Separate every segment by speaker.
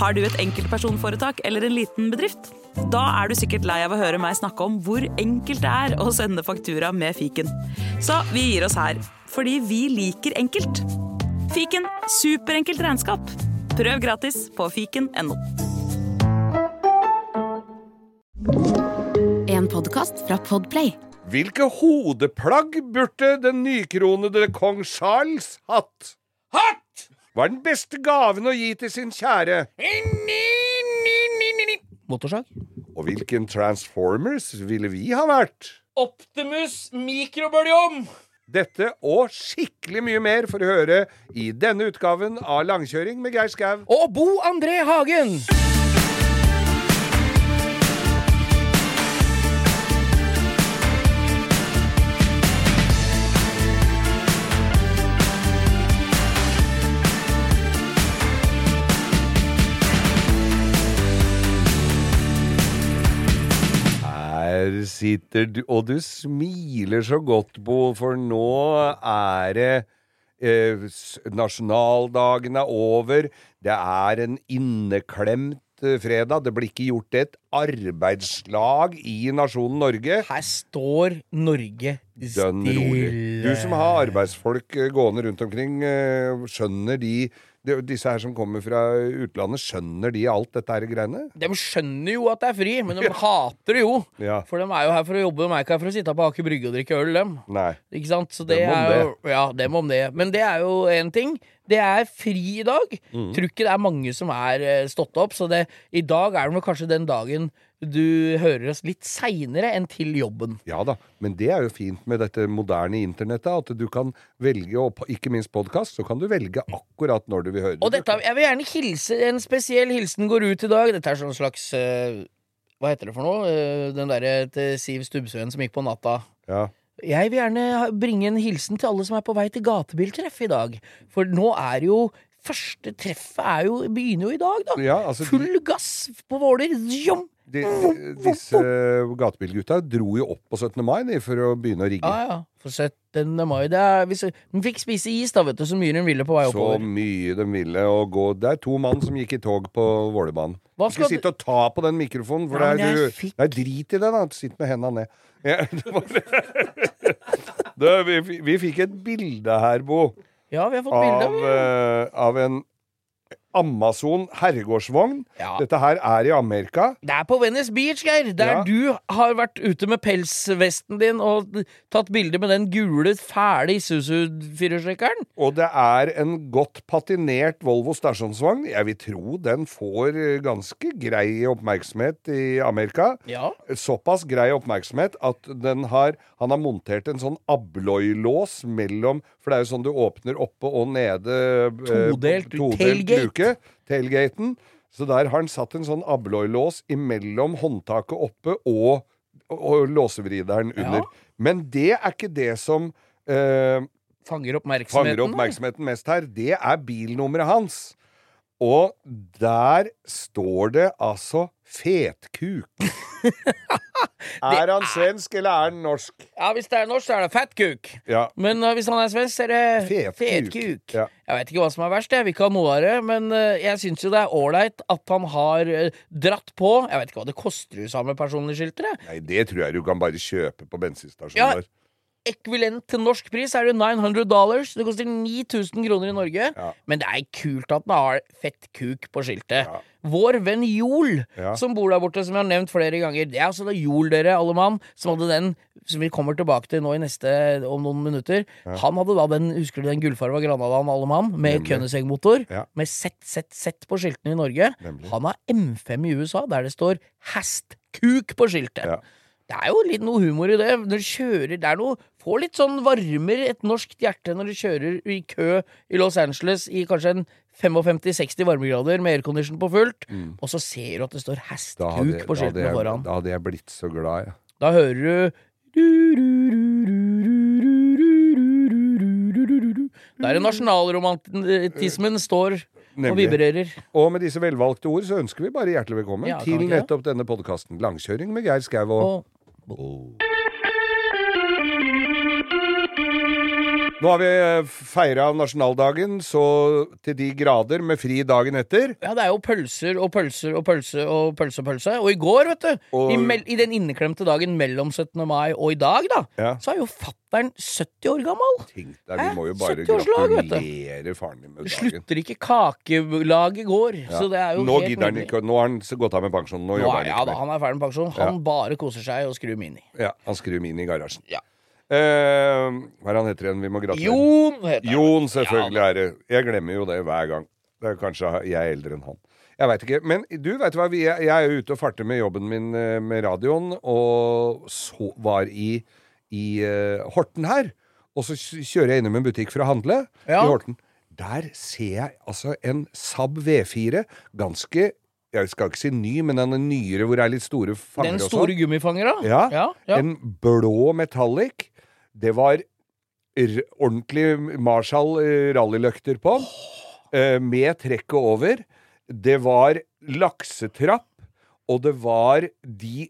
Speaker 1: Har du et enkeltpersonforetak eller en liten bedrift? Da er du sikkert lei av å høre meg snakke om hvor enkelt det er å sende faktura med fiken. Så vi gir oss her, fordi vi liker enkelt. Fiken superenkelt regnskap. Prøv gratis på fiken.no.
Speaker 2: En podkast fra Podplay.
Speaker 3: Hvilke hodeplagg burde den nykronede kong Charles hatt? Hatt! Hva er den beste gaven å gi til sin kjære?
Speaker 4: Motorsag?
Speaker 3: Og hvilken Transformers ville vi ha vært?
Speaker 4: Optimus mikrobølgeovn!
Speaker 3: Dette og skikkelig mye mer for å høre i denne utgaven av Langkjøring med Geir Skau.
Speaker 4: Og Bo André Hagen!
Speaker 3: Her sitter du, og du smiler så godt, Bo, for nå er det eh, Nasjonaldagen er over. Det er en inneklemt eh, fredag. Det blir ikke gjort et arbeidslag i nasjonen Norge.
Speaker 4: Her står Norge
Speaker 3: stille. Du som har arbeidsfolk eh, gående rundt omkring, eh, skjønner de, de Disse her som kommer fra utlandet, skjønner de alt dette her greiene?
Speaker 4: De skjønner jo at det er fri, men de hater det jo.
Speaker 3: Ja.
Speaker 4: For de er jo her for å jobbe, de er ikke her for å sitte på Aker Brygge og drikke øl, dem.
Speaker 3: Nei.
Speaker 4: Ikke sant? Så det
Speaker 3: Dem om
Speaker 4: er jo Ja, dem om det. Men det er jo én ting. Det er fri i dag.
Speaker 3: Mm.
Speaker 4: Tror ikke det er mange som er eh, stått opp, så det, i dag er det kanskje den dagen du hører oss litt seinere enn til jobben.
Speaker 3: Ja da, men det er jo fint med dette moderne internettet, at du kan velge, og ikke minst podkast, så kan du velge akkurat når du vil høre det.
Speaker 4: Og dette, jeg vil gjerne hilse En spesiell hilsen går ut i dag. Dette er sånn slags uh, Hva heter det for noe? Uh, den derre til Siv Stubbsveen som gikk på natta.
Speaker 3: Ja.
Speaker 4: Jeg vil gjerne bringe en hilsen til alle som er på vei til gatebiltreff i dag. For nå er jo Første treffet er jo, begynner jo i dag, da.
Speaker 3: Ja, altså,
Speaker 4: Full gass på Våler. Zjom!
Speaker 3: De, disse gatebilgutta dro jo opp på 17. mai de, for å begynne å rigge.
Speaker 4: Ja, ja. For 17. mai det er, hvis, De fikk spise is, da, vet du, så mye de ville på vei
Speaker 3: Så
Speaker 4: oppover.
Speaker 3: mye de ville å gå Det er to mann som gikk i tog på Vålerbanen. Ikke
Speaker 4: skal
Speaker 3: sitt og ta på den mikrofonen, for
Speaker 4: Ja,
Speaker 3: det, er, du,
Speaker 4: fikk-
Speaker 3: det er drit i det. da Sitt med hendene ned. Ja, det vi, vi fikk et bilde her, Bo,
Speaker 4: Ja, vi har fått bilde.
Speaker 3: av, eh, av en Amazon herregårdsvogn.
Speaker 4: Ja.
Speaker 3: Dette her er i Amerika.
Speaker 4: Det er på Venice Beach, Geir, der
Speaker 3: Ja.
Speaker 4: du har vært ute med pelsvesten din og tatt bilde med den gule, fæle Isuzu-firehjulstrekkeren.
Speaker 3: Og det er en godt patinert Volvo stasjonsvogn. Jeg vil tro den får ganske grei oppmerksomhet i Amerika.
Speaker 4: Ja.
Speaker 3: Såpass grei oppmerksomhet at den har, han har montert en sånn abloy-lås mellom For det er jo sånn du åpner oppe og nede. eh,
Speaker 4: Todelt
Speaker 3: todelt
Speaker 4: tailgate.
Speaker 3: Luke. Tailgaten. Så der har han satt en sånn abloy-lås imellom håndtaket oppe og, og låsevrideren under. Men det er ikke det som eh,
Speaker 4: Fanger oppmerksomheten.
Speaker 3: fanger oppmerksomheten mest her, det er bilnummeret hans. Og der står det altså fetkuk. er han svensk, eller er han norsk?
Speaker 4: Ja, Hvis det er norsk, så er det fettkuk.
Speaker 3: Ja.
Speaker 4: Men uh, hvis han er svensk, så er det
Speaker 3: Fetkuk.
Speaker 4: fetkuk.
Speaker 3: Ja.
Speaker 4: Jeg vet ikke hva som er verst, jeg vil ikke ha noe av det, men uh, jeg syns jo det er ålreit at han har uh, dratt på. Jeg vet ikke hva det koster USA med personlige skilter.
Speaker 3: Nei, det tror jeg du kan bare kjøpe på bensinstasjonen
Speaker 4: Ja. Ekvilent til norsk pris er det 900 dollars. Det koster 9000 kroner i Norge.
Speaker 3: Ja.
Speaker 4: Men det er kult at den har fett kuk på skiltet.
Speaker 3: Ja.
Speaker 4: Vår venn Jol,
Speaker 3: Ja.
Speaker 4: som bor der borte, som jeg har nevnt flere ganger. Det er altså da Jol, dere, alle mann, som hadde den som vi kommer tilbake til nå i neste om noen minutter. Han hadde da den, husker du den gullfarga Granadaen alle mann, med
Speaker 3: Nemlig.
Speaker 4: Koenigsegg-motor,
Speaker 3: Ja.
Speaker 4: med ZZZ på skiltene i Norge.
Speaker 3: Nemlig.
Speaker 4: Han har M5 i USA, der det står Hast Kuk på skiltet.
Speaker 3: Ja.
Speaker 4: Det er jo litt noe humor i det. Når du kjører, det er noe Får litt sånn varmer et norsk hjerte når du kjører i kø i Los Angeles i kanskje en 55-60 varmegrader med aircondition på fullt, og så ser du at det står
Speaker 3: hestkuk
Speaker 4: på skiltene foran.
Speaker 3: da hadde jeg blitt så glad, jeg.
Speaker 4: Da hører du Der er nasjonalromantismen står og vibrerer.
Speaker 3: Og med disse velvalgte ord så ønsker vi bare hjertelig velkommen
Speaker 4: Ja,
Speaker 3: til nettopp denne podkasten Langkjøring med Geir Skau og
Speaker 4: Og Oh.
Speaker 3: Nå har vi feira nasjonaldagen så til de grader med fri dagen etter.
Speaker 4: Ja, det er jo pølser og pølser og pølse og pølse og pølse. Og i går, vet du,
Speaker 3: Og-
Speaker 4: i, i den inneklemte dagen mellom 17. mai og i dag, da,
Speaker 3: Ja.
Speaker 4: så er jo fatter'n 70 år gammel.
Speaker 3: Tenk deg, vi må jo bare
Speaker 4: 70-årslag, vet
Speaker 3: gratulere faren din med dagen.
Speaker 4: slutter ikke kakelaget går,
Speaker 3: Ja.
Speaker 4: så det er jo
Speaker 3: Nå
Speaker 4: helt
Speaker 3: gidder han ikke Nå har han gått av med pensjon. Nå
Speaker 4: Nå
Speaker 3: jobber
Speaker 4: er, ja
Speaker 3: han ikke mer.
Speaker 4: han er ferdig med pensjon. Han bare koser seg og skrur mini.
Speaker 3: Ja, han skrur min i garasjen.
Speaker 4: Ja.
Speaker 3: Eh, hva er han heter igjen? Vi må gratulere.
Speaker 4: Jon heter han.
Speaker 3: Jon, selvfølgelig er det. Jeg glemmer jo det hver gang. Det er kanskje jeg er eldre enn han. Jeg veit ikke. Men du, vet hva? Jeg er ute og farter med jobben min eh, med radioen, og så var i, i uh, Horten her. Og så kjører jeg innom en butikk for å handle
Speaker 4: Ja.
Speaker 3: i Horten. Der ser jeg altså en Saab V4. Ganske Jeg skal ikke si ny, men den er nyere hvor det er litt store fanger
Speaker 4: Den store
Speaker 3: sånn. Ja,
Speaker 4: ja, ja.
Speaker 3: En blå metallic. Det var ordentlig Marshall eh, rallyløkter på eh, med trekket over. Det var laksetrapp, og det var de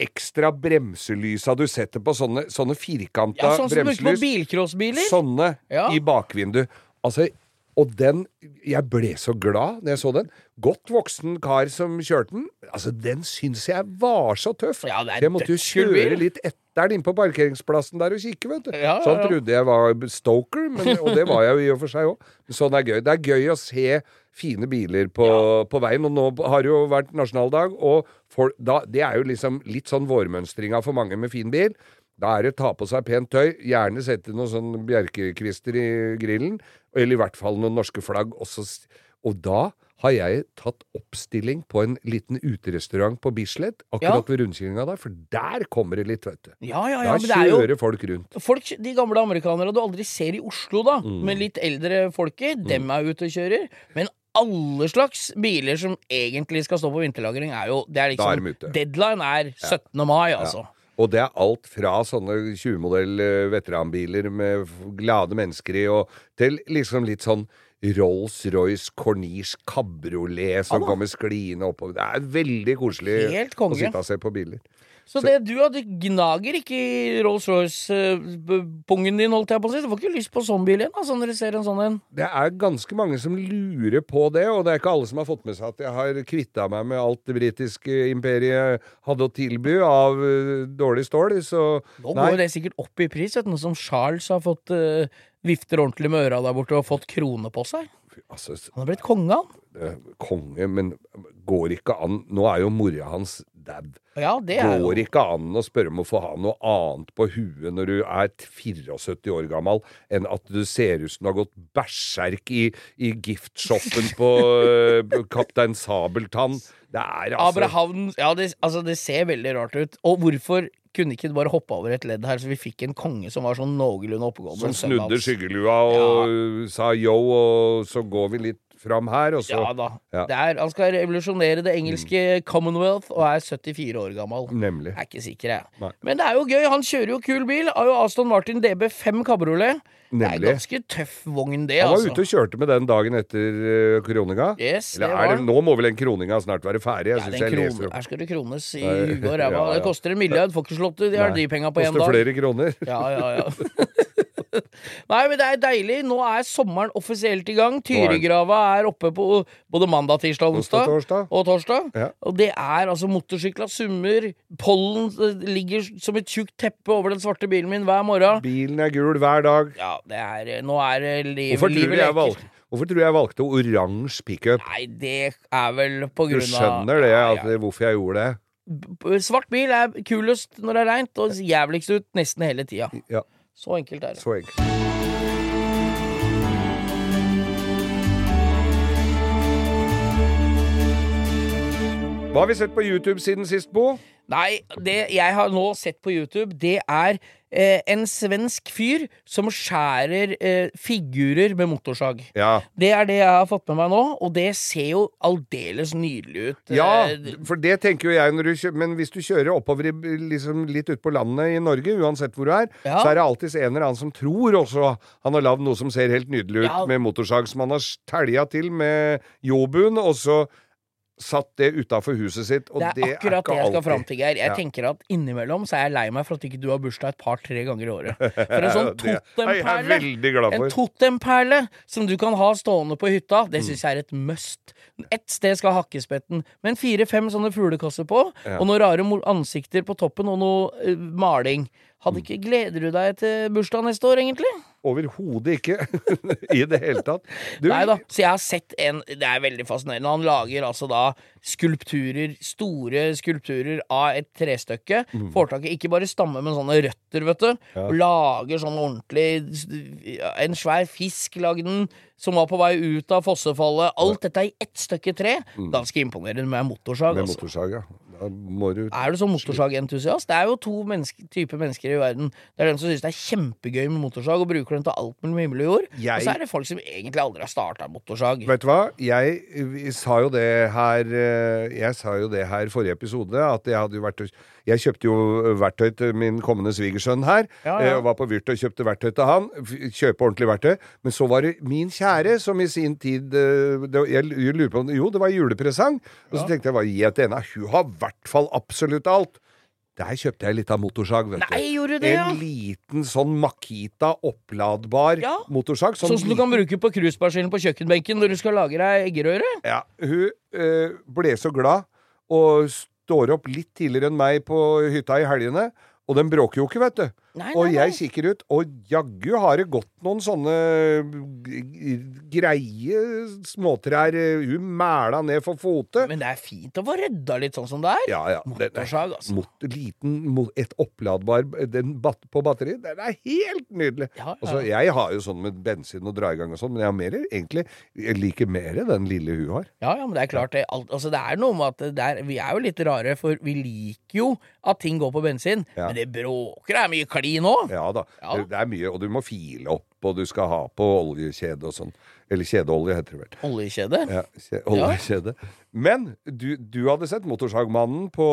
Speaker 3: ekstra bremselysa du setter på sånne, sånne firkanta
Speaker 4: ja, sånn som bruker på bilcrossbiler?
Speaker 3: Sånne
Speaker 4: Ja.
Speaker 3: i bakvinduet. Altså, og den Jeg ble så glad når jeg så den. Godt voksen kar som kjørte den. Altså, den syns jeg var så tøff.
Speaker 4: Ja, det
Speaker 3: jeg måtte jo kjøre litt etter den inne på parkeringsplassen der og kikke, vet du.
Speaker 4: Ja, ja,
Speaker 3: Sånn trodde jeg var stoker, men, og det var jeg jo i og for seg òg. Men sånn er gøy. Det er gøy å se fine biler på, på veien, og nå har det jo vært nasjonaldag, og for, da, det er jo liksom litt sånn vårmønstringa for mange med fin bil. Da er det ta på seg pent tøy, gjerne sette noen sånn bjerkekvister i grillen, eller i hvert fall noen norske flagg. Også, og da har jeg tatt oppstilling på en liten uterestaurant på Bislett, akkurat ved rundkjøringa der, for der kommer det litt, vet du.
Speaker 4: Ja, ja, ja,
Speaker 3: Da
Speaker 4: men det er jo
Speaker 3: kjører folk rundt.
Speaker 4: Folk, De gamle amerikanere du aldri ser i Oslo, da,
Speaker 3: Mm.
Speaker 4: med litt eldre folket, dem er ute og kjører. Men alle slags biler som egentlig skal stå på vinterlagring, er jo det er liksom,
Speaker 3: er.
Speaker 4: Deadline er 17. mai, altså.
Speaker 3: Og det er alt fra sånne 20-modell eh, veteranbiler med glade mennesker i, og til liksom litt sånn Rolls-Royce Corniche Cabrolet som kommer skliende oppover. Det er veldig koselig å sitte og se på biler.
Speaker 4: Så det du hadde gnager ikke i Rolls-Royce-pungen din, holdt jeg på å si. Du får ikke lyst på sånn bil igjen, altså, når du ser en sånn en.
Speaker 3: Det er ganske mange som lurer på det, og det er ikke alle som har fått med seg at jeg har kvitta meg med alt det britiske imperiet hadde å tilby av uh, dårlig stål, så
Speaker 4: Nå går jo det sikkert opp i pris, vet du, noe som Charles har fått uh, vifter ordentlig med øra der borte og fått krone på seg.
Speaker 3: altså,
Speaker 4: Han har blitt konge, han.
Speaker 3: eh, konge, men går ikke an Nå er jo mora hans dad.
Speaker 4: Ja, det er jo
Speaker 3: Går ikke an å spørre om å få ha noe annet på huet når du er 74 år gammel, enn at du ser ut som du har gått berserk i, i giftshoppen på uh, Kaptein Sabeltann. Det er altså
Speaker 4: Abrahavn Ja, det, altså, det ser veldig rart ut. Og hvorfor kunne ikke bare hoppe over et ledd her, så vi fikk en konge som var sånn noenlunde oppegående?
Speaker 3: Som snudde skyggelua og sa yo, og så går vi litt fram her, og så
Speaker 4: Ja da.
Speaker 3: Ja.
Speaker 4: Det er, han skal revolusjonere det engelske Commonwealth og er 74 år gammel.
Speaker 3: Nemlig.
Speaker 4: Jeg er ikke sikker, jeg.
Speaker 3: Nei.
Speaker 4: Men det er jo gøy. Han kjører jo kul bil. Har jo Aston Martin DB5 kabriolet. Det er ganske tøff vogn, det,
Speaker 3: Han var
Speaker 4: altså.
Speaker 3: ute og kjørte med den dagen etter uh, kroninga.
Speaker 4: Yes, det var
Speaker 3: er det, nå må vel den kroninga snart være ferdig? Jeg
Speaker 4: Ja,
Speaker 3: om
Speaker 4: her skal det krones i huet og ræva. Det koster en milliard. Får ikke slått det. De har de penga på én
Speaker 3: Koster flere kroner.
Speaker 4: Ja, ja, ja. Nei, men det er deilig. Nå er sommeren offisielt i gang. Tyrigrava er oppe på både mandag, tirsdag,
Speaker 3: Onsdag, torsdag.
Speaker 4: og torsdag.
Speaker 3: Ja.
Speaker 4: Og det er altså motorsykla summer. Pollen eh, ligger som et tjukt teppe over den svarte bilen min hver morgen.
Speaker 3: Bilen er gul hver dag.
Speaker 4: Ja, det er eh, Nå er det liv,
Speaker 3: Hvorfor tror,
Speaker 4: livet
Speaker 3: du jeg valgte, hvorfor tror du jeg valgte oransje pickup?
Speaker 4: Nei, det er vel på grunn av Du
Speaker 3: skjønner det,
Speaker 4: ja.
Speaker 3: hvorfor jeg gjorde det?
Speaker 4: Svart bil er kulest når det er reint, og jævligst ut nesten hele tida.
Speaker 3: Ja,
Speaker 4: Så enkelt er det.
Speaker 3: så enkelt. Hva har vi sett på YouTube siden sist, Bo?
Speaker 4: Nei, det jeg har nå sett på YouTube, det er eh, en svensk fyr som skjærer eh, figurer med motorsag.
Speaker 3: Ja.
Speaker 4: Det er det jeg har fått med meg nå, og det ser jo aldeles nydelig ut.
Speaker 3: Ja,
Speaker 4: Eh,
Speaker 3: for det tenker jo jeg når du kjører, Men hvis du kjører oppover i, liksom litt ut på landet i Norge, uansett hvor du er,
Speaker 4: Ja.
Speaker 3: så er det alltid en eller annen som tror også han har lagd noe som ser helt nydelig ut
Speaker 4: Ja.
Speaker 3: med motorsag, som han har telja til med jobuen, og så satt det utafor huset sitt, og
Speaker 4: Det
Speaker 3: det
Speaker 4: er akkurat
Speaker 3: alltid.
Speaker 4: det jeg skal fram til, Geir. Jeg
Speaker 3: Ja.
Speaker 4: tenker at innimellom så er jeg lei meg for at ikke du har bursdag et par-tre ganger i året. For en sånn
Speaker 3: Det er
Speaker 4: totemperle En totemperle som du kan ha stående på hytta, det syns jeg er et must. Ett sted skal hakkespetten, med en fire-fem sånne fuglekasser på,
Speaker 3: Ja.
Speaker 4: og noen rare ansikter på toppen, og noe uh, maling. Hadde
Speaker 3: Mm.
Speaker 4: ikke Gleder du deg til bursdag neste år, egentlig?
Speaker 3: Overhodet ikke. I det hele tatt. Du,
Speaker 4: Nei da. Så jeg har sett en Det er veldig fascinerende. Han lager altså da skulpturer, store skulpturer av et trestykke.
Speaker 3: Mm.
Speaker 4: Får tak i ikke bare stamme, men sånne røtter, vet du. Og lager sånn ordentlig En svær fisk lagde den, som var på vei ut av fossefallet. Alt dette i ett stykke tre. Ganske imponerende med motorsag.
Speaker 3: Mm. Med
Speaker 4: Altså.
Speaker 3: motorsag, ja. Må du
Speaker 4: Er du sånn motorsagentusiast? Det er jo to menneske, typer mennesker i verden. Det er dem som syns det er kjempegøy med motorsag og bruker den til alt mellom himmel og jord.
Speaker 3: Jeg-
Speaker 4: Og så er det folk som egentlig aldri har starta motorsag.
Speaker 3: Vet du hva? Jeg, vi sa jo det her eh, Jeg sa jo det her forrige episode, at jeg hadde jo vært og- Jeg kjøpte jo verktøy til min kommende svigersønn her.
Speaker 4: Ja, ja.
Speaker 3: Jeg var på Vyrt og kjøpte verktøy til han. Kjøpe ordentlig verktøy. Men så var det min kjære som i sin tid eh, det, Jeg lurer på om Jo, det var julepresang. Og så tenkte jeg bare gi til henne? Hun har i hvert fall absolutt alt. Der kjøpte jeg litt av motorsag, vet.
Speaker 4: Nei, du det, ja?
Speaker 3: En liten sånn Makita oppladbar
Speaker 4: Ja.
Speaker 3: motorsag.
Speaker 4: Sånn som du kan bruke på krusbærskylen på kjøkkenbenken når du skal lage deg eggerøre?
Speaker 3: Ja, hun øh, ble så glad og står opp litt tidligere enn meg på hytta i helgene. Og den bråker jo ikke, vet du.
Speaker 4: Nei,
Speaker 3: og
Speaker 4: nei,
Speaker 3: jeg
Speaker 4: nei.
Speaker 3: kikker ut, og jaggu har det gått noen sånne greie småtrær. Hun mæla ned for fote.
Speaker 4: Men det er fint å få rydda litt sånn som det er.
Speaker 3: Ja, ja.
Speaker 4: Motorsag, altså.
Speaker 3: Mot, liten, mot, et oppladbar den bat, på batteri. Den er helt nydelig.
Speaker 4: Ja, ja.
Speaker 3: Altså, jeg har jo sånn med bensin og dra i gang og sånn, men jeg har mer, egentlig Jeg liker mer den lille hun har.
Speaker 4: Ja, ja, men det er klart det, alt, altså, det er noe med at det er, vi er jo litt rare, for vi liker jo at ting går på bensin.
Speaker 3: Ja.
Speaker 4: Men det bråker, det er mye klin òg.
Speaker 3: Ja da.
Speaker 4: Ja.
Speaker 3: Det, er mye, og du må file opp, og du skal ha på oljekjede og sånn. Eller kjedeolje, heter det vel.
Speaker 4: Oljekjede.
Speaker 3: Ja, kje, oljekjede. Men du, du hadde sett Motorsagmannen på,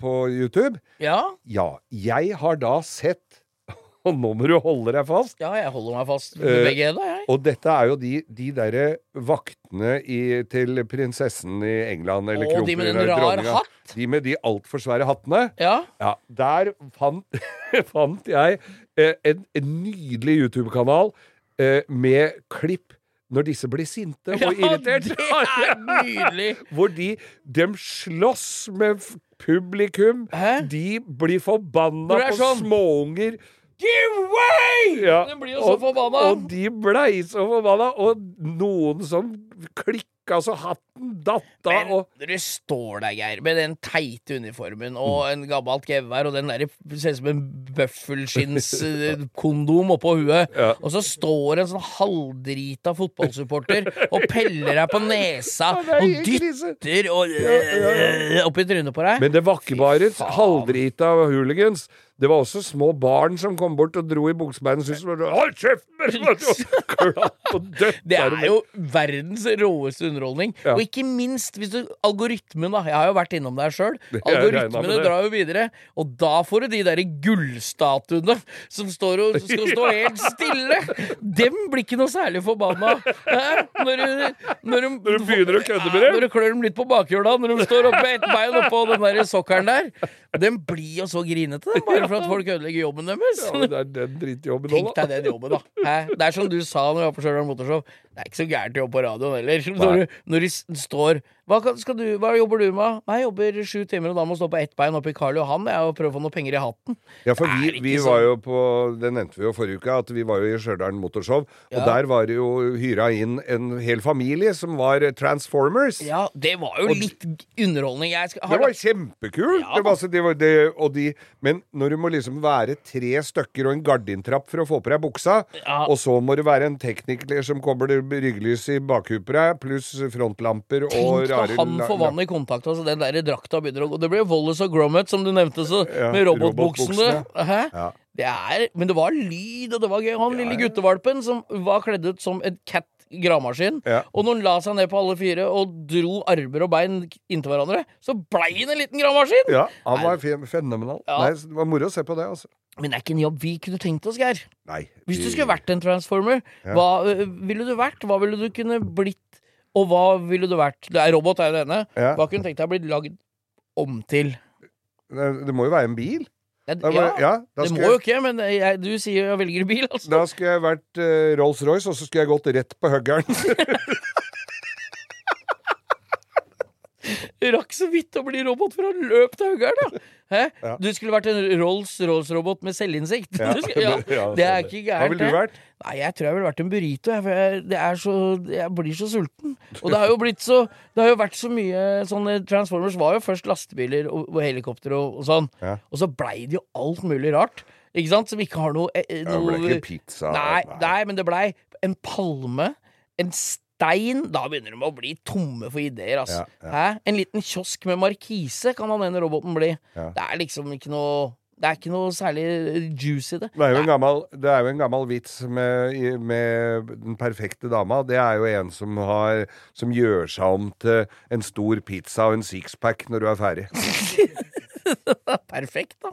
Speaker 3: på YouTube?
Speaker 4: Ja.
Speaker 3: Ja. Jeg har da sett Og nå må du holde deg fast.
Speaker 4: ja, jeg holder meg fast med
Speaker 3: Eh,
Speaker 4: begge henda, jeg.
Speaker 3: Og dette er jo de, de derre vaktene i, til prinsessen i England, eller
Speaker 4: Og de med den rar
Speaker 3: dronninga.
Speaker 4: hatt.
Speaker 3: De med de altfor svære hattene.
Speaker 4: Ja.
Speaker 3: Ja, der fant, fant jeg eh, en, en nydelig YouTube-kanal eh, med klipp når disse blir sinte og irritert.
Speaker 4: det er nydelig!
Speaker 3: Hvor de dem slåss med publikum.
Speaker 4: Hæ?
Speaker 3: De blir forbanna på
Speaker 4: sånn-
Speaker 3: småunger.
Speaker 4: Give way!
Speaker 3: Ja,
Speaker 4: Den blir jo så forbanna.
Speaker 3: Og de blei så forbanna. Og noen som klikka så hatten datt av.
Speaker 4: Men
Speaker 3: Og
Speaker 4: Dere du står der, Geir, med den teite uniformen og en gammelt gevær og den der ser ut som en bøffelskinnskondom oppå huet,
Speaker 3: Ja.
Speaker 4: og så står en sånn halvdrita fotballsupporter og peller deg på nesa
Speaker 3: Ja,
Speaker 4: og dytter og øh, oppi trynet på deg.
Speaker 3: Men det var ikke bare halvdrita hooligans. Det var også små barn som kom bort og dro i buksebeina og syntes det Hold kjeften! klapp og døtt.
Speaker 4: Det er jo verdens råeste underholdning.
Speaker 3: Ja.
Speaker 4: Og ikke minst hvis du Algoritmen, da. Jeg har jo vært innom der sjøl.
Speaker 3: Jeg
Speaker 4: Algoritmene
Speaker 3: det.
Speaker 4: drar jo videre. Og da får du de derre gullstatuene som står og skal stå helt stille. Dem blir ikke noe særlig forbanna. Når du, når, de,
Speaker 3: Når du begynner å kødde med dem?
Speaker 4: Når du klør dem litt på bakhjula, når de står oppe med ett bein oppå den der sokkelen der. Den blir jo så grinete, den, bare for at folk ødelegger jobben deres.
Speaker 3: Ja, men det er den drittjobben
Speaker 4: Tenk deg den jobben, da. Hæ? Det er som du sa når vi var på Stjørdal Motorshow. Det er ikke så gærent å jobbe på radioen heller. Når, du, når de står hva, du, hva jobber du med? Nei, jeg jobber sju timer, og da må jeg stå på ett bein oppe i Karl Johan jeg, og prøve å få noen penger i hatten.
Speaker 3: Ja, for vi, vi
Speaker 4: sånn.
Speaker 3: var jo på Det nevnte vi jo forrige uke, at vi var jo i Stjørdal Motorshow. Og der var det jo hyra inn en hel familie som var Transformers.
Speaker 4: Ja, det var jo
Speaker 3: Og-
Speaker 4: litt underholdning. Jeg skal,
Speaker 3: Det var kjempekult!
Speaker 4: Ja.
Speaker 3: Det var, altså, det var det, de, men når du må liksom være tre stykker og en gardintrapp for å få på deg buksa,
Speaker 4: Ja.
Speaker 3: og så må det være en tekniker som kobler rygglys i bakhuet på deg, pluss frontlamper og
Speaker 4: Da han får vann i kontakt, altså den der drakta begynner å gå. Det blir Wallace og Gromit, som du nevnte, så, med robotbuksene.
Speaker 3: Robot.
Speaker 4: Det er, men det var lyd, og det var gøy. Han lille guttevalpen som var kledd ut som en cat gravemaskin.
Speaker 3: Ja.
Speaker 4: Og når han la seg ned på alle fire og dro armer og bein inntil hverandre, så blei han en liten gravemaskin!
Speaker 3: Ja, han var fenomenal.
Speaker 4: Ja.
Speaker 3: Nei, det var moro å se på det, altså.
Speaker 4: Men det er ikke en jobb vi kunne tenkt oss, Geir.
Speaker 3: Nei.
Speaker 4: Hvis du skulle vært en transformer,
Speaker 3: Ja.
Speaker 4: hva øh, ville du vært? Hva ville du kunne blitt Og hva ville du vært? Det er robot, er jo det ene.
Speaker 3: Ja.
Speaker 4: Hva kunne du tenkt deg å bli lagd om til?
Speaker 3: Det det må jo være en bil.
Speaker 4: Ja,
Speaker 3: bare, ja,
Speaker 4: det
Speaker 3: må
Speaker 4: må jo ikke, men jeg, du sier jeg velger bil, altså.
Speaker 3: da skulle jeg vært uh, Rolls-Royce, og så skulle jeg gått rett på huggeren.
Speaker 4: Rakk så vidt å bli robot for å ha løpt til huggeren!
Speaker 3: Ja.
Speaker 4: Du skulle vært en Rolls-Rolls-robot med selvinnsikt.
Speaker 3: Ja.
Speaker 4: Ja. Det er ikke gærent.
Speaker 3: Hva ville du vært?
Speaker 4: Nei, jeg tror jeg ville vært en burrito. Jeg, for jeg, det så, jeg blir så sulten. Og det har jo blitt så Det har jo vært så mye sånne Transformers var jo først lastebiler og, og helikopter og, og sånn. Og så blei det jo alt mulig rart. Ikke sant? Som ikke har noe, eh, eh,
Speaker 3: det ble ikke pizza.
Speaker 4: Nei, nei, men det blei en palme, en stein Da begynner de å bli tomme for ideer, altså.
Speaker 3: Ja, ja.
Speaker 4: En liten kiosk med markise kan han ene roboten bli.
Speaker 3: Ja.
Speaker 4: Det er liksom ikke noe Det er ikke noe særlig juice i det.
Speaker 3: Det er jo en gammel, det er jo en gammel vits med, med den perfekte dama. Det er jo en som, har, som gjør seg om til en stor pizza og en sixpack når du er ferdig.
Speaker 4: Perfekt, da.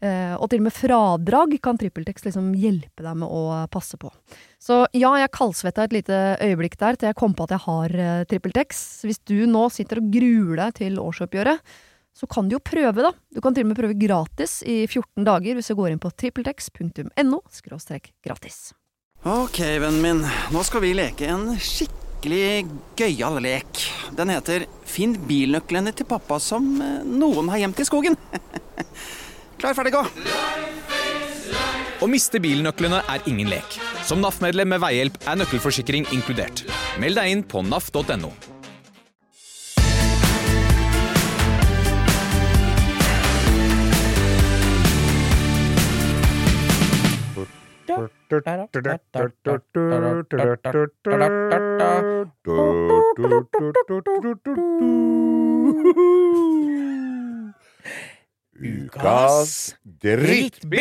Speaker 5: Eh, og til og med fradrag kan TrippelTex liksom hjelpe deg med å passe på. Så ja, jeg kaldsvetta et lite øyeblikk der til jeg kom på at jeg har uh, TrippelTex. Hvis du nå sitter og gruer deg til årsoppgjøret, så kan du jo prøve, da. Du kan til og med prøve gratis i 14 dager hvis du går inn på trippeltex.no gratis.
Speaker 6: Ok, vennen min. Nå skal vi leke en skikkelig gøyal lek. Den heter Finn bilnøklene til pappa som eh, noen har gjemt i skogen. Klar, ferdig, gå!
Speaker 7: Å miste bilnøklene er ingen lek. Som NAF-medlem med veihjelp er nøkkelforsikring inkludert. Meld deg inn på naf.no.
Speaker 3: Ukas drittbil!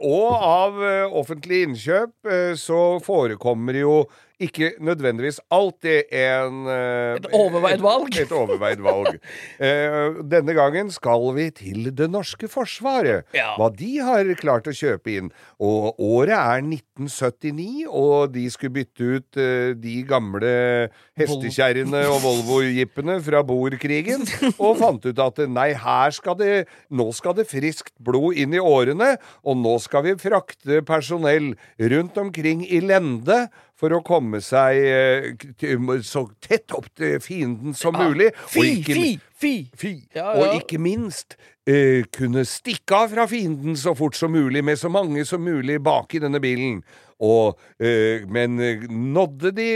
Speaker 3: Og av eh, offentlige innkjøp eh, så forekommer jo ikke nødvendigvis alltid en eh,
Speaker 4: Et overveid valg.
Speaker 3: Et, et overveid valg. Eh, denne gangen skal vi til det norske forsvaret.
Speaker 4: Ja.
Speaker 3: Hva de har klart å kjøpe inn. Og året er 1979, og de skulle bytte ut eh, de gamle hestekjerrene og Volvo-jippene fra boerkrigen, og fant ut at nei, her skal det Nå skal det friskt blod inn i årene, og nå skal vi frakte personell rundt omkring i lende for å komme seg eh, så tett opp til fienden som mulig. og
Speaker 4: Fy,
Speaker 3: ikke-
Speaker 4: fy, fy!
Speaker 3: Fy.
Speaker 4: Ja, ja.
Speaker 3: Og ikke minst uh, kunne stikke av fra fienden så fort som mulig, med så mange som mulig bak i denne bilen. Og, uh, men nådde de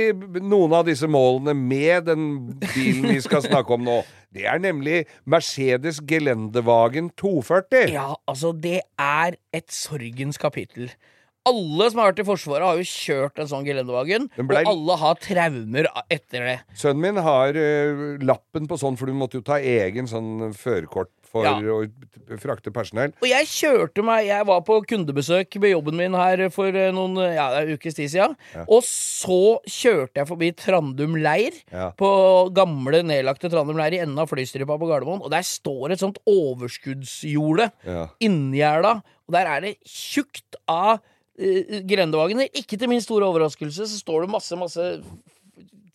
Speaker 3: noen av disse målene med den bilen vi skal snakke om nå? Det er nemlig Mercedes Gelendewagen 240.
Speaker 4: Ja, altså, det er et sorgens kapittel. Alle som har vært i Forsvaret, har jo kjørt en sånn gelendevagen,
Speaker 3: ble-
Speaker 4: og alle har traumer etter det.
Speaker 3: Sønnen min har uh, lappen på sånn, for du måtte jo ta egen sånn førerkort for
Speaker 4: Ja.
Speaker 3: å frakte personell.
Speaker 4: Og jeg kjørte meg Jeg var på kundebesøk med jobben min her for eh, noen ja, er en ukes tid siden. Og så kjørte jeg forbi Trandum leir.
Speaker 3: Ja.
Speaker 4: På gamle, nedlagte Trandum leir i enden av flystripa på Gardermoen. Og der står et sånt overskuddsjorde
Speaker 3: Ja.
Speaker 4: inngjerda. Og der er det tjukt av uh. Ikke til min store overraskelse så står det masse, masse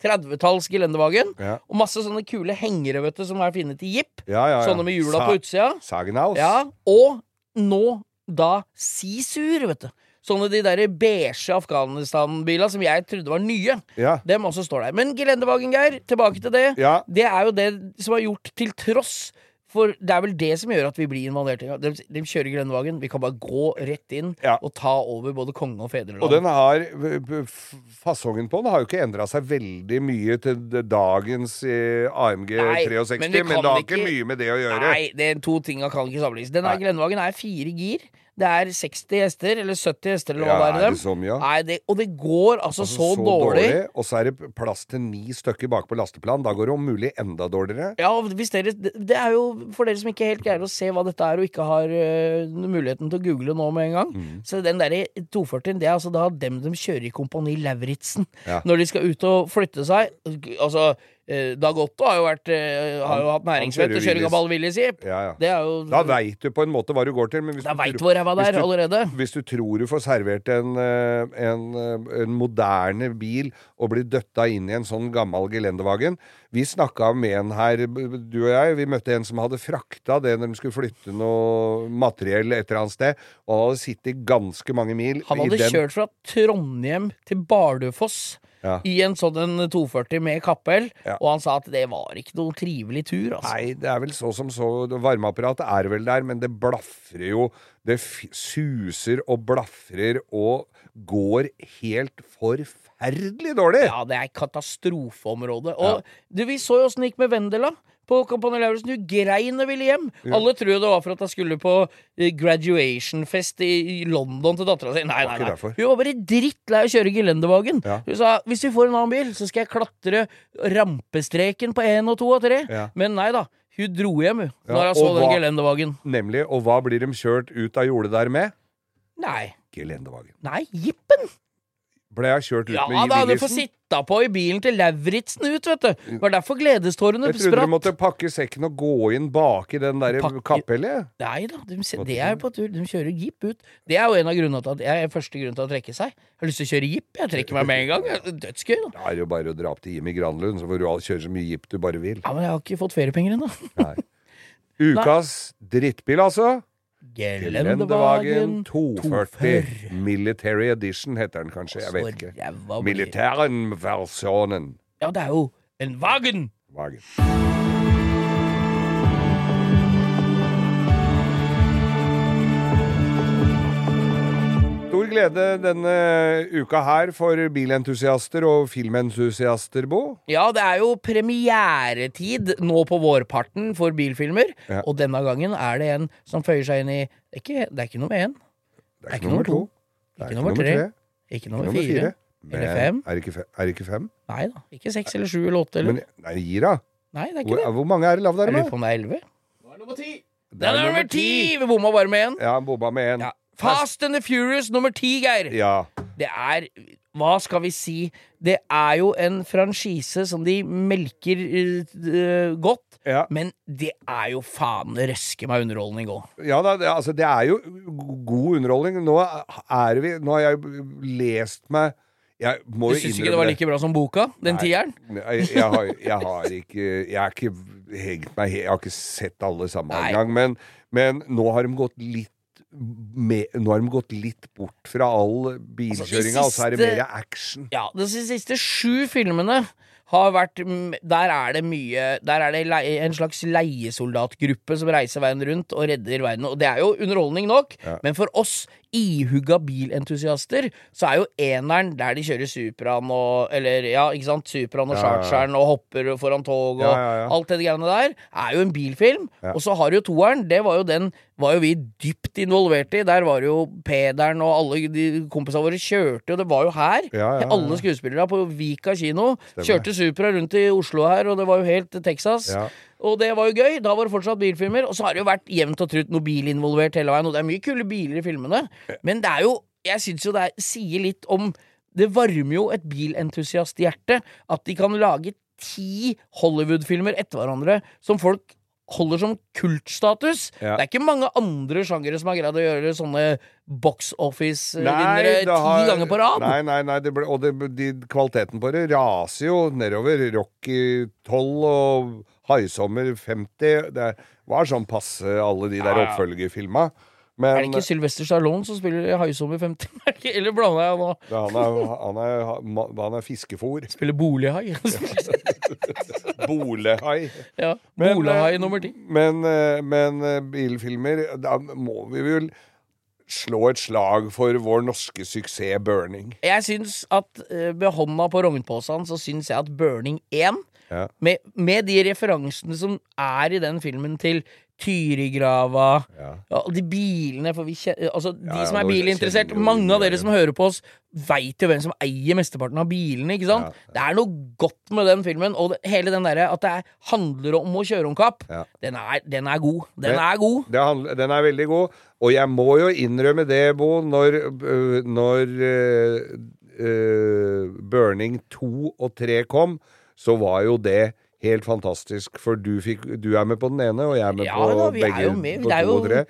Speaker 4: 30-talls gelendevagen.
Speaker 3: Ja.
Speaker 4: Og masse sånne kule hengere vet du, som er fine til jipp.
Speaker 3: Ja, ja.
Speaker 4: Sånne med hjula
Speaker 3: Sa-
Speaker 4: på utsida.
Speaker 3: Sagenhaus.
Speaker 4: Ja, og nå da Sisur, vet du. Sånne de der beige Afghanistan-bila som jeg trodde var nye.
Speaker 3: Ja.
Speaker 4: Dem også står der. Men gelendevagen, Geir, tilbake til det.
Speaker 3: Ja.
Speaker 4: Det er jo det som er gjort til tross for det er vel det som gjør at vi blir invadert. De, de kjører Grønnvagen. Vi kan bare gå rett inn
Speaker 3: Ja.
Speaker 4: og ta over både konge og fedreland.
Speaker 3: Og den har Fasongen på den har jo ikke endra seg veldig mye til dagens eh, AMG
Speaker 4: Nei,
Speaker 3: 63,
Speaker 4: men
Speaker 3: men, det har
Speaker 4: ikke-
Speaker 3: mye med det å gjøre.
Speaker 4: Nei, det er to tinga kan ikke sammenlignes. Den
Speaker 3: Nei.
Speaker 4: her gelendevagen er fire gir. Det er 60 hester, eller 70 hester, eller hva
Speaker 3: Ja,
Speaker 4: det er i dem.
Speaker 3: det så mye, ja?
Speaker 4: Nei, det, og det går altså,
Speaker 3: Altså,
Speaker 4: så, dårlig.
Speaker 3: Og så er det plass til ni stykker bak på lasteplan. Da går det om mulig enda dårligere.
Speaker 4: Ja, dere, det det er jo for dere som ikke helt greier å se hva dette er, og ikke har uh, muligheten til å google nå med en gang.
Speaker 3: Mm.
Speaker 4: Så den derre 240-en, det er altså da dem de kjører i Kompani Lauritzen
Speaker 3: Ja.
Speaker 4: når de skal ut og flytte seg. Altså, Dag Otto har jo, vært, eh, har jo hatt
Speaker 3: næringsmøte
Speaker 4: næringsvett til kjøring av Ball Willy-skip.
Speaker 3: Ja, ja.
Speaker 4: Det er jo
Speaker 3: Da veit du på en måte hva du går til. Men hvis
Speaker 4: Da
Speaker 3: du
Speaker 4: veit
Speaker 3: tror-
Speaker 4: du hvor ræva det
Speaker 3: hvis
Speaker 4: er
Speaker 3: du-
Speaker 4: allerede.
Speaker 3: Hvis du tror du får servert en, eh, en, eh, en moderne bil og blir døtta inn i en sånn gammel gelendevagen Vi snakka med en her, du og jeg. Vi møtte en som hadde frakta det når de skulle flytte noe materiell et eller annet sted. Og han hadde sittet ganske mange mil
Speaker 4: Han hadde kjørt fra Trondheim til Bardufoss
Speaker 3: Ja.
Speaker 4: i en sånn en 240 med kappel,
Speaker 3: Ja.
Speaker 4: og han sa at det var ikke noen trivelig tur, altså.
Speaker 3: Nei, det er vel så som så. Varmeapparatet er vel der, men det blafrer jo. Det suser og blafrer og går helt forferdelig dårlig.
Speaker 4: Ja, det er katastrofeområde. Og du, vi så jo åssen det gikk med Vendela. På Kompani Lauritzen. Hun grein og ville hjem. Alle tror det var for at hun skulle på eh, graduation-fest i, London til dattera si. Nei, nei, nei. Hun var bare drittlei av å kjøre gelendevagen.
Speaker 3: Ja.
Speaker 4: Hun sa hvis vi får en annen bil, så skal jeg klatre rampestreken på én og to og tre.
Speaker 3: Ja.
Speaker 4: Men nei da. Hun dro hjem, hun,
Speaker 3: Ja,
Speaker 4: når hun så den gelendevagen.
Speaker 3: Nemlig. Og hva blir de kjørt ut av jordet der med?
Speaker 4: Nei.
Speaker 3: Gelendevagen.
Speaker 4: Nei, jippen!
Speaker 3: Ble jeg kjørt ut
Speaker 4: Ja
Speaker 3: med
Speaker 4: da, du får sitte på i bilen til Lauritzen ut, vet du. Det var derfor gledestårene
Speaker 3: Jeg trodde
Speaker 4: spratt.
Speaker 3: du måtte pakke sekken og gå inn bak i den der
Speaker 4: Pakke-
Speaker 3: kapellet.
Speaker 4: Nei da, de, det er på tur. De kjører jeep ut. Det er jo en av grunnene til at jeg er første grunn til å trekke seg. Jeg har lyst til å kjøre jeep. Jeg trekker meg med en gang. Det Dødsgøy, da.
Speaker 3: Da er det jo bare å dra opp til Jimmy Granlund, så får du kjøre så mye jeep du bare vil.
Speaker 4: Ja, Men jeg har ikke fått feriepenger ennå.
Speaker 3: Ukas drittbil, altså.
Speaker 4: Gelendevagen
Speaker 3: 240 Military Edition heter den kanskje. Jeg vet ikke. Militæren-versjonen.
Speaker 4: Ja, det er jo en vagen!
Speaker 3: Vagen. Stor glede denne uka her for bilentusiaster og filmentusiaster, Bo.
Speaker 4: Ja, det er jo premieretid nå på vårparten for bilfilmer.
Speaker 3: Ja.
Speaker 4: Og denne gangen er det en som føyer seg inn i Det er ikke, det er ikke nummer én.
Speaker 3: Det
Speaker 4: er ikke nummer to.
Speaker 3: Det er
Speaker 4: Ikke nummer tre. Ikke nummer
Speaker 3: nummer
Speaker 4: fire.
Speaker 3: Men
Speaker 4: Eller fem.
Speaker 3: Er det ikke, fe er det ikke fem?
Speaker 4: Nei da. Ikke seks eller sju eller åtte. Eller.
Speaker 3: Men nei, gi da.
Speaker 4: Nei, det er ikke
Speaker 3: Hvor,
Speaker 4: det.
Speaker 3: hvor mange er det lavt der?
Speaker 4: da? lurer på om det er elleve.
Speaker 3: Det
Speaker 4: Den er nummer ti! Vi bomma bare med én.
Speaker 3: Ja, bomba med en.
Speaker 4: Ja. Fast and the Furious nummer ti, Geir.
Speaker 3: Ja.
Speaker 4: Det er Hva skal vi si? Det er jo en franchise som de melker uh, godt.
Speaker 3: Ja.
Speaker 4: Men det er jo faen røske meg underholdning òg.
Speaker 3: Ja da, det, altså, det er jo god underholdning. Nå er vi Nå har jeg lest meg Jeg må
Speaker 4: Du syns ikke det var like bra som boka? Den
Speaker 3: Nei.
Speaker 4: tieren?
Speaker 3: Jeg, jeg, har, jeg har ikke Jeg har ikke hengt meg Jeg har ikke sett alle sammen engang. Men, men nå har de gått litt med, nå har de gått litt bort fra all bilkjøringa, og så er det mer action.
Speaker 4: Ja, de siste sju filmene har vært Der er det mye Der er det en slags leiesoldatgruppe som reiser verden rundt og redder verden. Og det er jo underholdning nok, men for oss ihugga bilentusiaster, så er jo eneren der de kjører Supraen og Eller ja, ikke sant, Supraen og
Speaker 3: Ja, ja, ja.
Speaker 4: Chargeren og hopper foran tog og
Speaker 3: Ja, ja, ja.
Speaker 4: alt det greiene der, er jo en bilfilm.
Speaker 3: Ja.
Speaker 4: Og så har du jo toeren. Det var jo den var jo vi dypt involvert i. Der var jo Pederen og alle de kompisene våre kjørte og Det var jo her.
Speaker 3: Ja, ja, ja.
Speaker 4: Alle skuespillere på Vika kino
Speaker 3: Stemmer.
Speaker 4: kjørte Supra rundt i Oslo her, og det var jo helt Texas. Og det var jo gøy. Da var det fortsatt bilfilmer. Og så har det jo vært jevnt og trutt noe bil involvert hele veien. Og det er mye kule biler i filmene. Men det er jo Jeg syns jo det er, sier litt om Det varmer jo et bilentusiasthjerte at de kan lage ti Hollywood-filmer etter hverandre som folk holder som kultstatus.
Speaker 3: Ja.
Speaker 4: Det er ikke mange andre sjangere som har greid å gjøre sånne box office-vinnere ti ganger på rad.
Speaker 3: Nei, nei, nei det ble, og det, de, kvaliteten på det raser jo nedover. Rocky 12 og Haisommer 50. Det var sånn passe alle de der
Speaker 4: Ja, ja.
Speaker 3: oppfølgerfilma.
Speaker 4: Er det ikke Sylvester Stallone som spiller Haisommer 50? Eller blander jeg nå?
Speaker 3: han er, han er, han er fiskefôr.
Speaker 4: Spiller bolighai.
Speaker 3: Bolehai.
Speaker 4: ja,
Speaker 3: Men,
Speaker 4: Bolehai
Speaker 3: eh,
Speaker 4: nummer ti.
Speaker 3: Men, men, men eh, bilfilmer Da må vi vel slå et slag for vår norske suksess Burning.
Speaker 4: Jeg syns at eh, med hånda på rognposen så syns jeg at Burning 1
Speaker 3: Ja.
Speaker 4: med, med de referansene som er i den filmen til Tyrigrava
Speaker 3: Ja.
Speaker 4: alle de bilene for vi kjenner, altså, De
Speaker 3: Ja, ja,
Speaker 4: som er bilinteressert, mange av dere som hører på oss, veit jo hvem som eier mesteparten av bilene. ikke sant? Det er noe godt med den filmen, og det, hele den derre at det er, handler om å kjøre om kapp, den, den er god. Den
Speaker 3: Men-
Speaker 4: er god.
Speaker 3: Handler, den er veldig god. Og jeg må jo innrømme det, Bo, når, øh, når uh, uh, Burning 2 og 3 kom, så var jo det helt fantastisk. For du, fikk, du er med på den ene, og jeg er med
Speaker 4: Ja
Speaker 3: på
Speaker 4: da,
Speaker 3: begge
Speaker 4: med.
Speaker 3: på to og tre.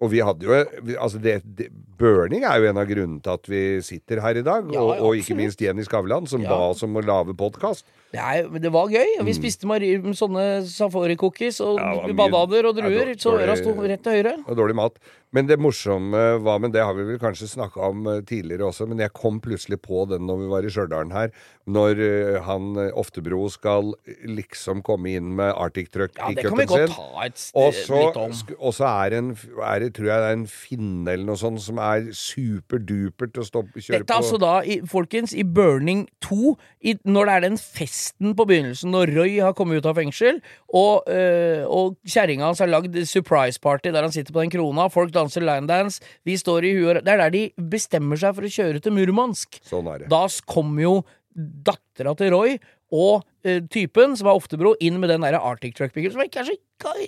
Speaker 3: Og vi hadde jo Altså, det, det, Burning er jo en av grunnene til at vi sitter her i dag.
Speaker 4: Ja,
Speaker 3: og, og ikke minst Jenny Skavlan, som
Speaker 4: Ja.
Speaker 3: ba oss om å lage podkast.
Speaker 4: Det, men det var gøy. og Vi spiste mari, sånne safari-cookies og
Speaker 3: Mm. Ja, mye-
Speaker 4: bananer og druer, så øra sto rett til høyre.
Speaker 3: og dårlig mat. Men det morsomme var, men det har vi vel kanskje snakka om eh, tidligere også, men jeg kom plutselig på den når vi var i Stjørdal her, når eh, han eh, Oftebro skal liksom komme inn med Arctic
Speaker 4: Ja, det kan vi
Speaker 3: Truck-pickupen
Speaker 4: godt
Speaker 3: sin. Og så, og så er det en, er det, tror jeg det er en finne eller noe sånt som er superdupert å stoppe, kjøre
Speaker 4: Dette er
Speaker 3: Dette
Speaker 4: altså da, i, folkens, i Burning 2, i, når det er den festen på begynnelsen, når Roy har kommet ut av fengsel, og, øh, og kjerringa hans har lagd surprise party der han sitter på den krona, folk danser linedance, vi står i huet Det er der de bestemmer seg for å kjøre til Murmansk.
Speaker 3: Sånn er det.
Speaker 4: Da kommer jo dattera til Roy og eh, typen, som er Oftebro, inn med den der Arctic Truck-bilen, som ikke er så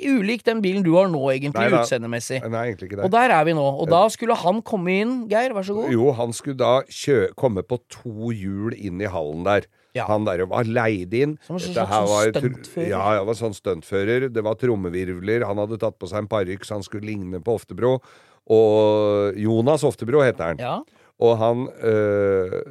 Speaker 4: ulik den bilen du har nå, egentlig,
Speaker 3: Nei nei.
Speaker 4: utseendemessig.
Speaker 3: Nei, egentlig ikke det.
Speaker 4: Og der er vi nå. Og da skulle han komme inn, Geir, vær så god.
Speaker 3: Jo, han skulle da komme på to hjul inn i hallen der.
Speaker 4: Ja.
Speaker 3: Han der var leid inn.
Speaker 4: Som en slags sånn stuntfører.
Speaker 3: Ja, han var sånn stuntfører. Det var trommevirvler. Han hadde tatt på seg en parykk så han skulle ligne på Oftebro. Og Jonas Oftebro heter han.
Speaker 4: Ja.
Speaker 3: Og han, øh,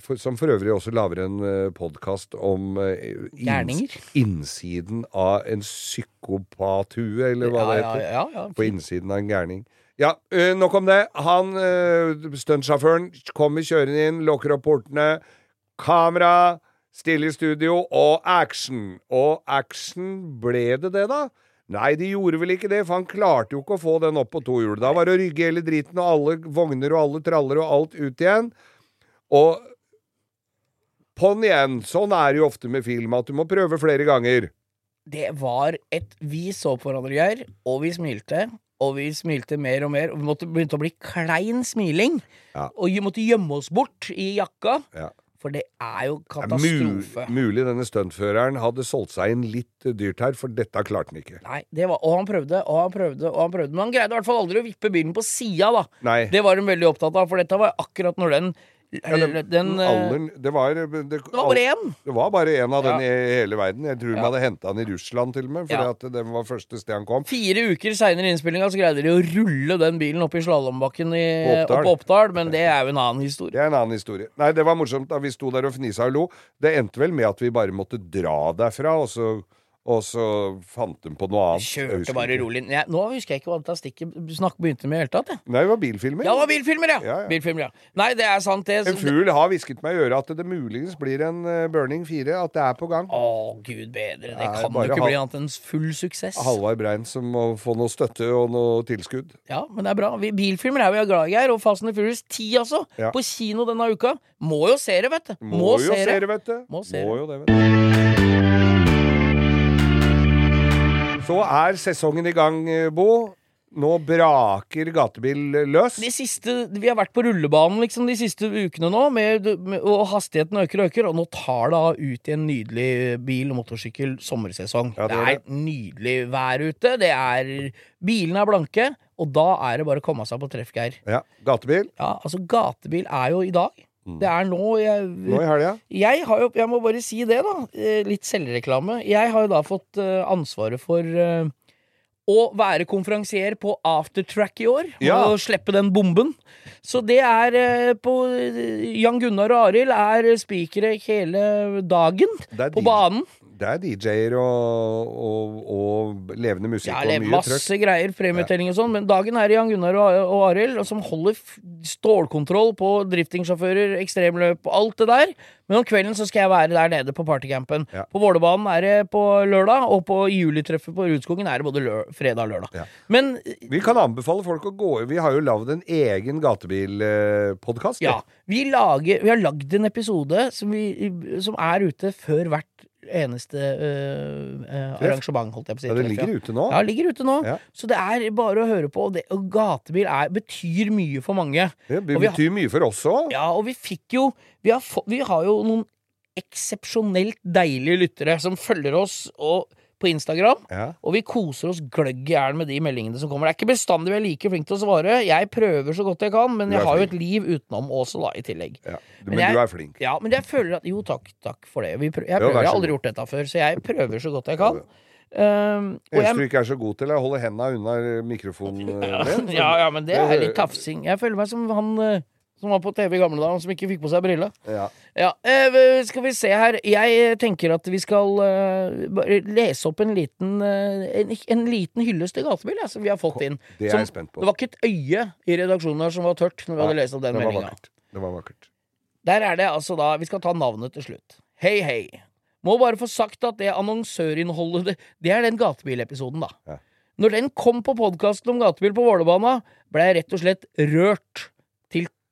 Speaker 3: for, som for øvrig også lager en øh, podkast om øh, inns, innsiden av en psykopathue, eller hva
Speaker 4: ja,
Speaker 3: det heter
Speaker 4: ja, ja.
Speaker 3: på innsiden av en gærning. Ja, nok om det. Han, øh, stuntsjåføren, kommer kjørende inn, lukker opp portene. Kamera, stille i studio, og action. Og action ble det det, da? Nei, de gjorde vel ikke det, for han klarte jo ikke å få den opp på to hjul. Da var det å rygge hele driten, og alle vogner og alle traller og alt ut igjen. Og på'n igjen. Sånn er det jo ofte med film, at du må prøve flere ganger.
Speaker 4: Det var et Vi så på hverandre, Geir, og vi smilte. Og vi smilte mer og mer, og vi måtte begynte å bli klein smiling.
Speaker 3: Ja.
Speaker 4: Og vi måtte gjemme oss bort i jakka,
Speaker 3: Ja.
Speaker 4: For det er jo katastrofe.
Speaker 3: Ja, mulig denne stuntføreren hadde solgt seg inn litt dyrt her, for dette klarte han ikke.
Speaker 4: Nei, det var, Og han prøvde og han prøvde, og han prøvde. Men han greide i hvert fall aldri å vippe bilen på sida, da.
Speaker 3: Nei.
Speaker 4: Det var hun veldig opptatt av, for dette var akkurat når den
Speaker 3: Ja, det,
Speaker 4: den, den
Speaker 3: alderen, det var Det,
Speaker 4: Det var bare én!
Speaker 3: Det var bare én av
Speaker 4: Ja.
Speaker 3: den i hele verden. Jeg tror de hadde henta den i Russland til og med, fordi
Speaker 4: Ja.
Speaker 3: at det var første sted han kom.
Speaker 4: Fire uker seinere i innspillinga så greide de å rulle den bilen opp i slalåmbakken
Speaker 3: På
Speaker 4: på Oppdal, men det er jo en annen historie.
Speaker 3: Det er en annen historie. Nei, det var morsomt da vi sto der og fnisa og lo. Det endte vel med at vi bare måtte dra derfra, og så, og så fant de på noe annet.
Speaker 4: Kjørte bare rolig. Ja, nå husker jeg ikke hva dette stikket snakk begynte med i det hele tatt. jeg.
Speaker 3: Nei, det var bilfilmer.
Speaker 4: Ja, det var bilfilmer, ja.
Speaker 3: Ja, ja.
Speaker 4: Bilfilmer, ja. Nei, det er sant, det.
Speaker 3: En fugl har hvisket meg i øret at det muligens blir en eh, Burning 4, at det er på gang.
Speaker 4: Å, gud bedre. Det
Speaker 3: Nei,
Speaker 4: kan jo ikke bli annet enn full suksess.
Speaker 3: Halvard Brein som må få noe støtte og noe tilskudd.
Speaker 4: Ja, men det er bra. Vi, bilfilmer er vi glad i, her. Og Fast and Furious 10, altså. På kino denne uka. Må jo se det, vet du.
Speaker 3: Må, jo se det, vet du.
Speaker 4: Må
Speaker 3: Må jo det, vet du. Så er sesongen i gang, eh, Bo. Nå braker gatebil løs.
Speaker 4: De siste, Vi har vært på rullebanen liksom de siste ukene nå, med, med, og hastigheten øker og øker. Og nå tar det av ut i en nydelig bil- og motorsykkel sommersesong.
Speaker 3: Ja, det
Speaker 4: det,
Speaker 3: er
Speaker 4: er nydelig vær ute. Det er Bilene er blanke, og da er det bare å komme seg på treff, Geir.
Speaker 3: Ja, Gatebil.
Speaker 4: Ja, altså, gatebil er jo i dag. Det er nå jeg
Speaker 3: Nå i helga.
Speaker 4: jeg har jo, jeg må bare si det, da. eh, Litt selvreklame. Jeg har jo da fått eh, ansvaret for å være konferansier på Aftertrack i år.
Speaker 3: Ja.
Speaker 4: Og slippe den bomben. Så det er eh, på eh, Jan Gunnar og Arild er spikere hele dagen på banen.
Speaker 3: Det er DJ-er og, og, og levende musikk
Speaker 4: Ja,
Speaker 3: og mye
Speaker 4: masse
Speaker 3: trøkk.
Speaker 4: greier, premieutdeling og sånn, men dagen er Jan Gunnar og, og Arild, som holder stålkontroll på driftingsjåfører, ekstremløp og alt det der. Men om kvelden så skal jeg være der nede på partycampen.
Speaker 3: Ja.
Speaker 4: På Vålerbanen er det på lørdag, og på julitreffet på Rudskogen er det både fredag og lørdag.
Speaker 3: Ja.
Speaker 4: Men
Speaker 3: Vi kan anbefale folk å gå Vi har jo lagd en egen gatebilpodkast.
Speaker 4: ja, vi, lager, vi har lagd en episode som, vi, som er ute før hvert eneste øh, øh, arrangement, holdt jeg på å si.
Speaker 3: Ja,
Speaker 4: det
Speaker 3: ligger ute nå.
Speaker 4: Ja, det ligger ute nå.
Speaker 3: Ja.
Speaker 4: Så det er bare å høre på. Og, det, og gatebil er, betyr mye for mange.
Speaker 3: Det
Speaker 4: betyr har-
Speaker 3: mye for oss òg.
Speaker 4: Ja, og vi fikk jo Vi har, vi har jo noen eksepsjonelt deilige lyttere som følger oss og, på Instagram.
Speaker 3: Ja.
Speaker 4: Og vi koser oss gløgg i hjel med de meldingene som kommer. Det er ikke bestandig vi er like flinke til å svare. Jeg prøver så godt jeg kan, men jeg har jo et liv utenom også, da, i tillegg.
Speaker 3: Ja.
Speaker 4: Men
Speaker 3: men
Speaker 4: jeg-
Speaker 3: du er flink.
Speaker 4: Ja, men jeg føler at Jo, takk, takk for det. Vi prø jeg, prøver, jeg har aldri gjort dette før, så jeg prøver så godt jeg kan. Um,
Speaker 3: Eneste du ikke er så god til, er å holde henda unna mikrofonen din.
Speaker 4: ja, ja, men det er litt tafsing. Jeg føler meg som han eh, som var på TV i gamle dager, som ikke fikk på seg brille.
Speaker 3: Ja.
Speaker 4: Ja, eh, skal vi se her. Jeg tenker at vi skal eh, lese opp en liten eh, en, en liten hyllest til gatebil ja, som vi har fått inn.
Speaker 3: Det er
Speaker 4: Som-
Speaker 3: jeg spent på.
Speaker 4: Det var ikke et øye i redaksjonen her som var tørt når vi hadde lest opp den meldinga.
Speaker 3: Det var vakkert.
Speaker 4: Der er det altså da Vi skal ta navnet til slutt. Hei, hei. Må bare få sagt at det annonsørinnholdet Det, det er den gatebilepisoden, da.
Speaker 3: Ja.
Speaker 4: Når den kom på podkasten om gatebil på Vålerbana, ble jeg rett og slett rørt.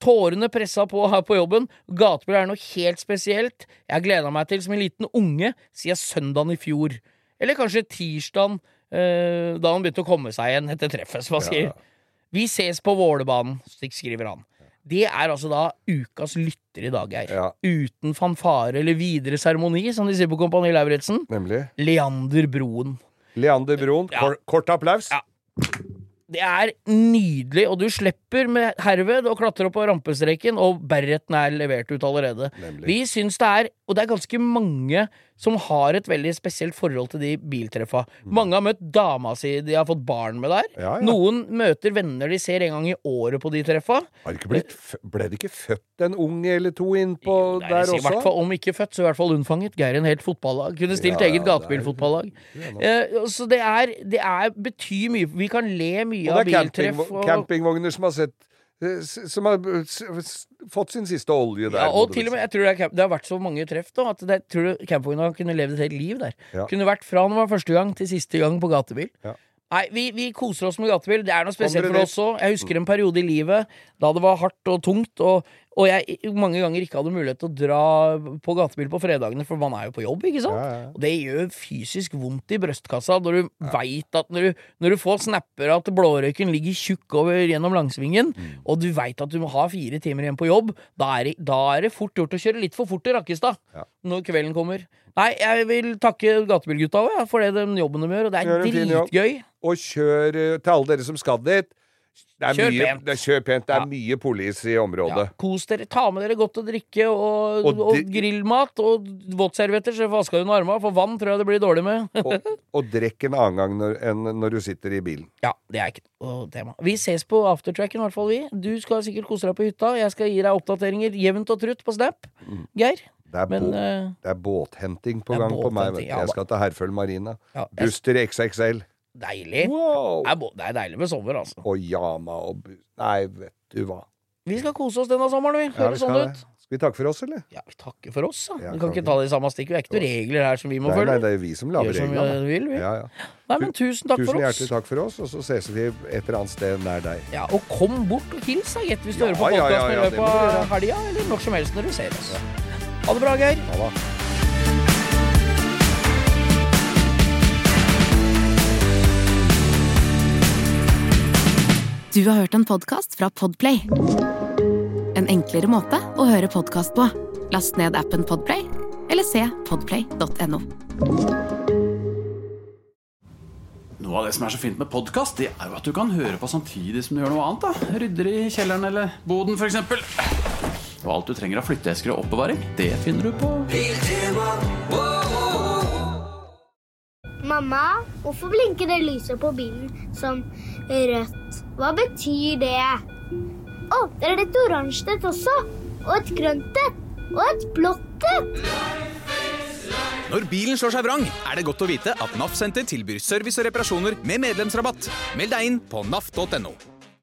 Speaker 4: Tårene pressa på her på jobben. Gatebil er noe helt spesielt. Jeg gleda meg til som en liten unge siden søndagen i fjor. Eller kanskje tirsdagen, eh, da han begynte å komme seg igjen etter treffet, som han
Speaker 3: Ja.
Speaker 4: Vi ses på Vålerbanen, slik skriver han. Det er altså da ukas lytter i dag, Geir.
Speaker 3: Ja.
Speaker 4: Uten fanfare eller videre seremoni, som de sier på Kompani Lauritzen. Leander Broen.
Speaker 3: Leander Broen,
Speaker 4: Ja.
Speaker 3: kort applaus.
Speaker 4: Ja. Det er nydelig, og du slipper med herved å klatre opp på rampestreken, og beretten er levert ut allerede.
Speaker 3: Nemlig.
Speaker 4: Vi syns det er, og det er ganske mange som har et veldig spesielt forhold til de biltreffa. Mange har møtt dama si de har fått barn med der.
Speaker 3: Ja, ja.
Speaker 4: Noen møter venner de ser en gang i året på de treffa.
Speaker 3: Har det ikke blitt, f- ble det ikke født en unge eller to innpå
Speaker 4: Jo, der også?
Speaker 3: der
Speaker 4: I hvert fall, om ikke født, så i hvert fall unnfanget. Geir en helt fotballag. Kunne stilt
Speaker 3: Ja,
Speaker 4: eget gatebilfotballag. Eh, så det er, det er betyr mye. Vi kan le mye av biltreff. Og det er
Speaker 3: campingvogner som har sett Som har s- fått sin siste olje der.
Speaker 4: Ja, og til og med, jeg tror det, er, det har vært så mange treff da, at det, jeg tror campingvogna kunne levd et helt liv der.
Speaker 3: Ja.
Speaker 4: Kunne vært fra den var første gang til siste gang på gatebil.
Speaker 3: Ja.
Speaker 4: Nei, vi, vi koser oss med gatebil. Det er noe spesielt for oss òg. Jeg husker en periode i livet da det var hardt og tungt, og, og jeg mange ganger ikke hadde mulighet til å dra på gatebil på fredagene, for man er jo på jobb, ikke sant?
Speaker 3: Ja, ja, ja.
Speaker 4: Og det gjør fysisk vondt i brystkassa når du vet at når du, når du får snapper at blårøyken ligger tjukk over gjennom langsvingen,
Speaker 3: Mm.
Speaker 4: og du veit at du må ha fire timer igjen på jobb, da er, det- da er det fort gjort å kjøre litt for fort til Rakkestad
Speaker 3: Ja.
Speaker 4: når kvelden kommer. Nei, jeg vil takke gatebilgutta òg, ja, for det den jobben de gjør, og det er dritgøy.
Speaker 3: Og kjør eh, til alle dere som skal dit. Det er
Speaker 4: Kjør
Speaker 3: mye,
Speaker 4: pent.
Speaker 3: Det er, kjør pent. Det er
Speaker 4: Ja.
Speaker 3: mye polis i
Speaker 4: Ja,
Speaker 3: området.
Speaker 4: kos dere. Ta med dere godt å drikke og,
Speaker 3: Og
Speaker 4: og, grillmat og våtservietter, så vaska under armene, for vann tror jeg det blir dårlig med.
Speaker 3: Og, og drikk en annen gang når, enn når du sitter i bilen.
Speaker 4: Ja, det er ikke noe tema. Vi ses på aftertracken, i hvert fall vi. Du skal sikkert kose deg på hytta. Jeg skal gi deg oppdateringer jevnt og trutt på Snap. Geir.
Speaker 3: Det er,
Speaker 4: Men
Speaker 3: båt,
Speaker 4: eh,
Speaker 3: det er båthenting på
Speaker 4: det er
Speaker 3: gang på meg.
Speaker 4: båthenting,
Speaker 3: Vet du.
Speaker 4: ja
Speaker 3: Jeg
Speaker 4: da.
Speaker 3: skal til Herføl Marina.
Speaker 4: ja, jeg,
Speaker 3: Buster XXL.
Speaker 4: Deilig.
Speaker 3: Wow!
Speaker 4: Det er, bo- det er deilig med sommer, altså.
Speaker 3: Og Yama og bu... Nei, vet du hva.
Speaker 4: Vi skal kose oss denne sommeren, vi.
Speaker 3: Ja,
Speaker 4: Høres
Speaker 3: vi
Speaker 4: sånn
Speaker 3: skal
Speaker 4: ut.
Speaker 3: Skal vi takke for oss, eller?
Speaker 4: Ja, vi takker for oss, da.
Speaker 3: Ja,
Speaker 4: vi kan
Speaker 3: kan
Speaker 4: ikke
Speaker 3: vi?
Speaker 4: ta det i samme stikk. Vi er ikke noen regler her som vi må
Speaker 3: Nei, nei,
Speaker 4: følge.
Speaker 3: det er jo vi som lager
Speaker 4: Gjør som
Speaker 3: reglene.
Speaker 4: vi vil, vi.
Speaker 3: Ja, ja.
Speaker 4: Nei, men tusen takk
Speaker 3: Tusen
Speaker 4: for oss.
Speaker 3: hjertelig takk for oss, og så ses vi et eller annet sted nær deg.
Speaker 4: Ja, og kom bort og hils, da, gjett hvis du
Speaker 3: Ja,
Speaker 4: hører på
Speaker 3: ja, ja,
Speaker 4: podkasten i
Speaker 3: det
Speaker 4: løpet
Speaker 3: må du
Speaker 4: av
Speaker 3: gjøre.
Speaker 4: helga, eller når som helst når du ser oss. Ha det bra, Geir.
Speaker 3: Ha da.
Speaker 2: Du har hørt en podcast fra Podplay. En enklere måte å høre podcast på. Last ned appen Podplay, eller se podplay.no.
Speaker 6: Noe av det som er så fint med podkast, det er jo at du kan høre på samtidig som du gjør noe annet. da Rydder i kjelleren eller boden, f.eks. Og alt du trenger av flytteesker og oppbevaring, det finner du på
Speaker 8: Mamma, hvorfor blinker det lyset på bilen som rødt? Hva betyr det? Å, det er et oransje et også. Og et grønt et. Og et blått et.
Speaker 7: Når bilen slår seg vrang, er det godt å vite at NAF Senter tilbyr service og reparasjoner med medlemsrabatt. Meld deg inn på naf.no.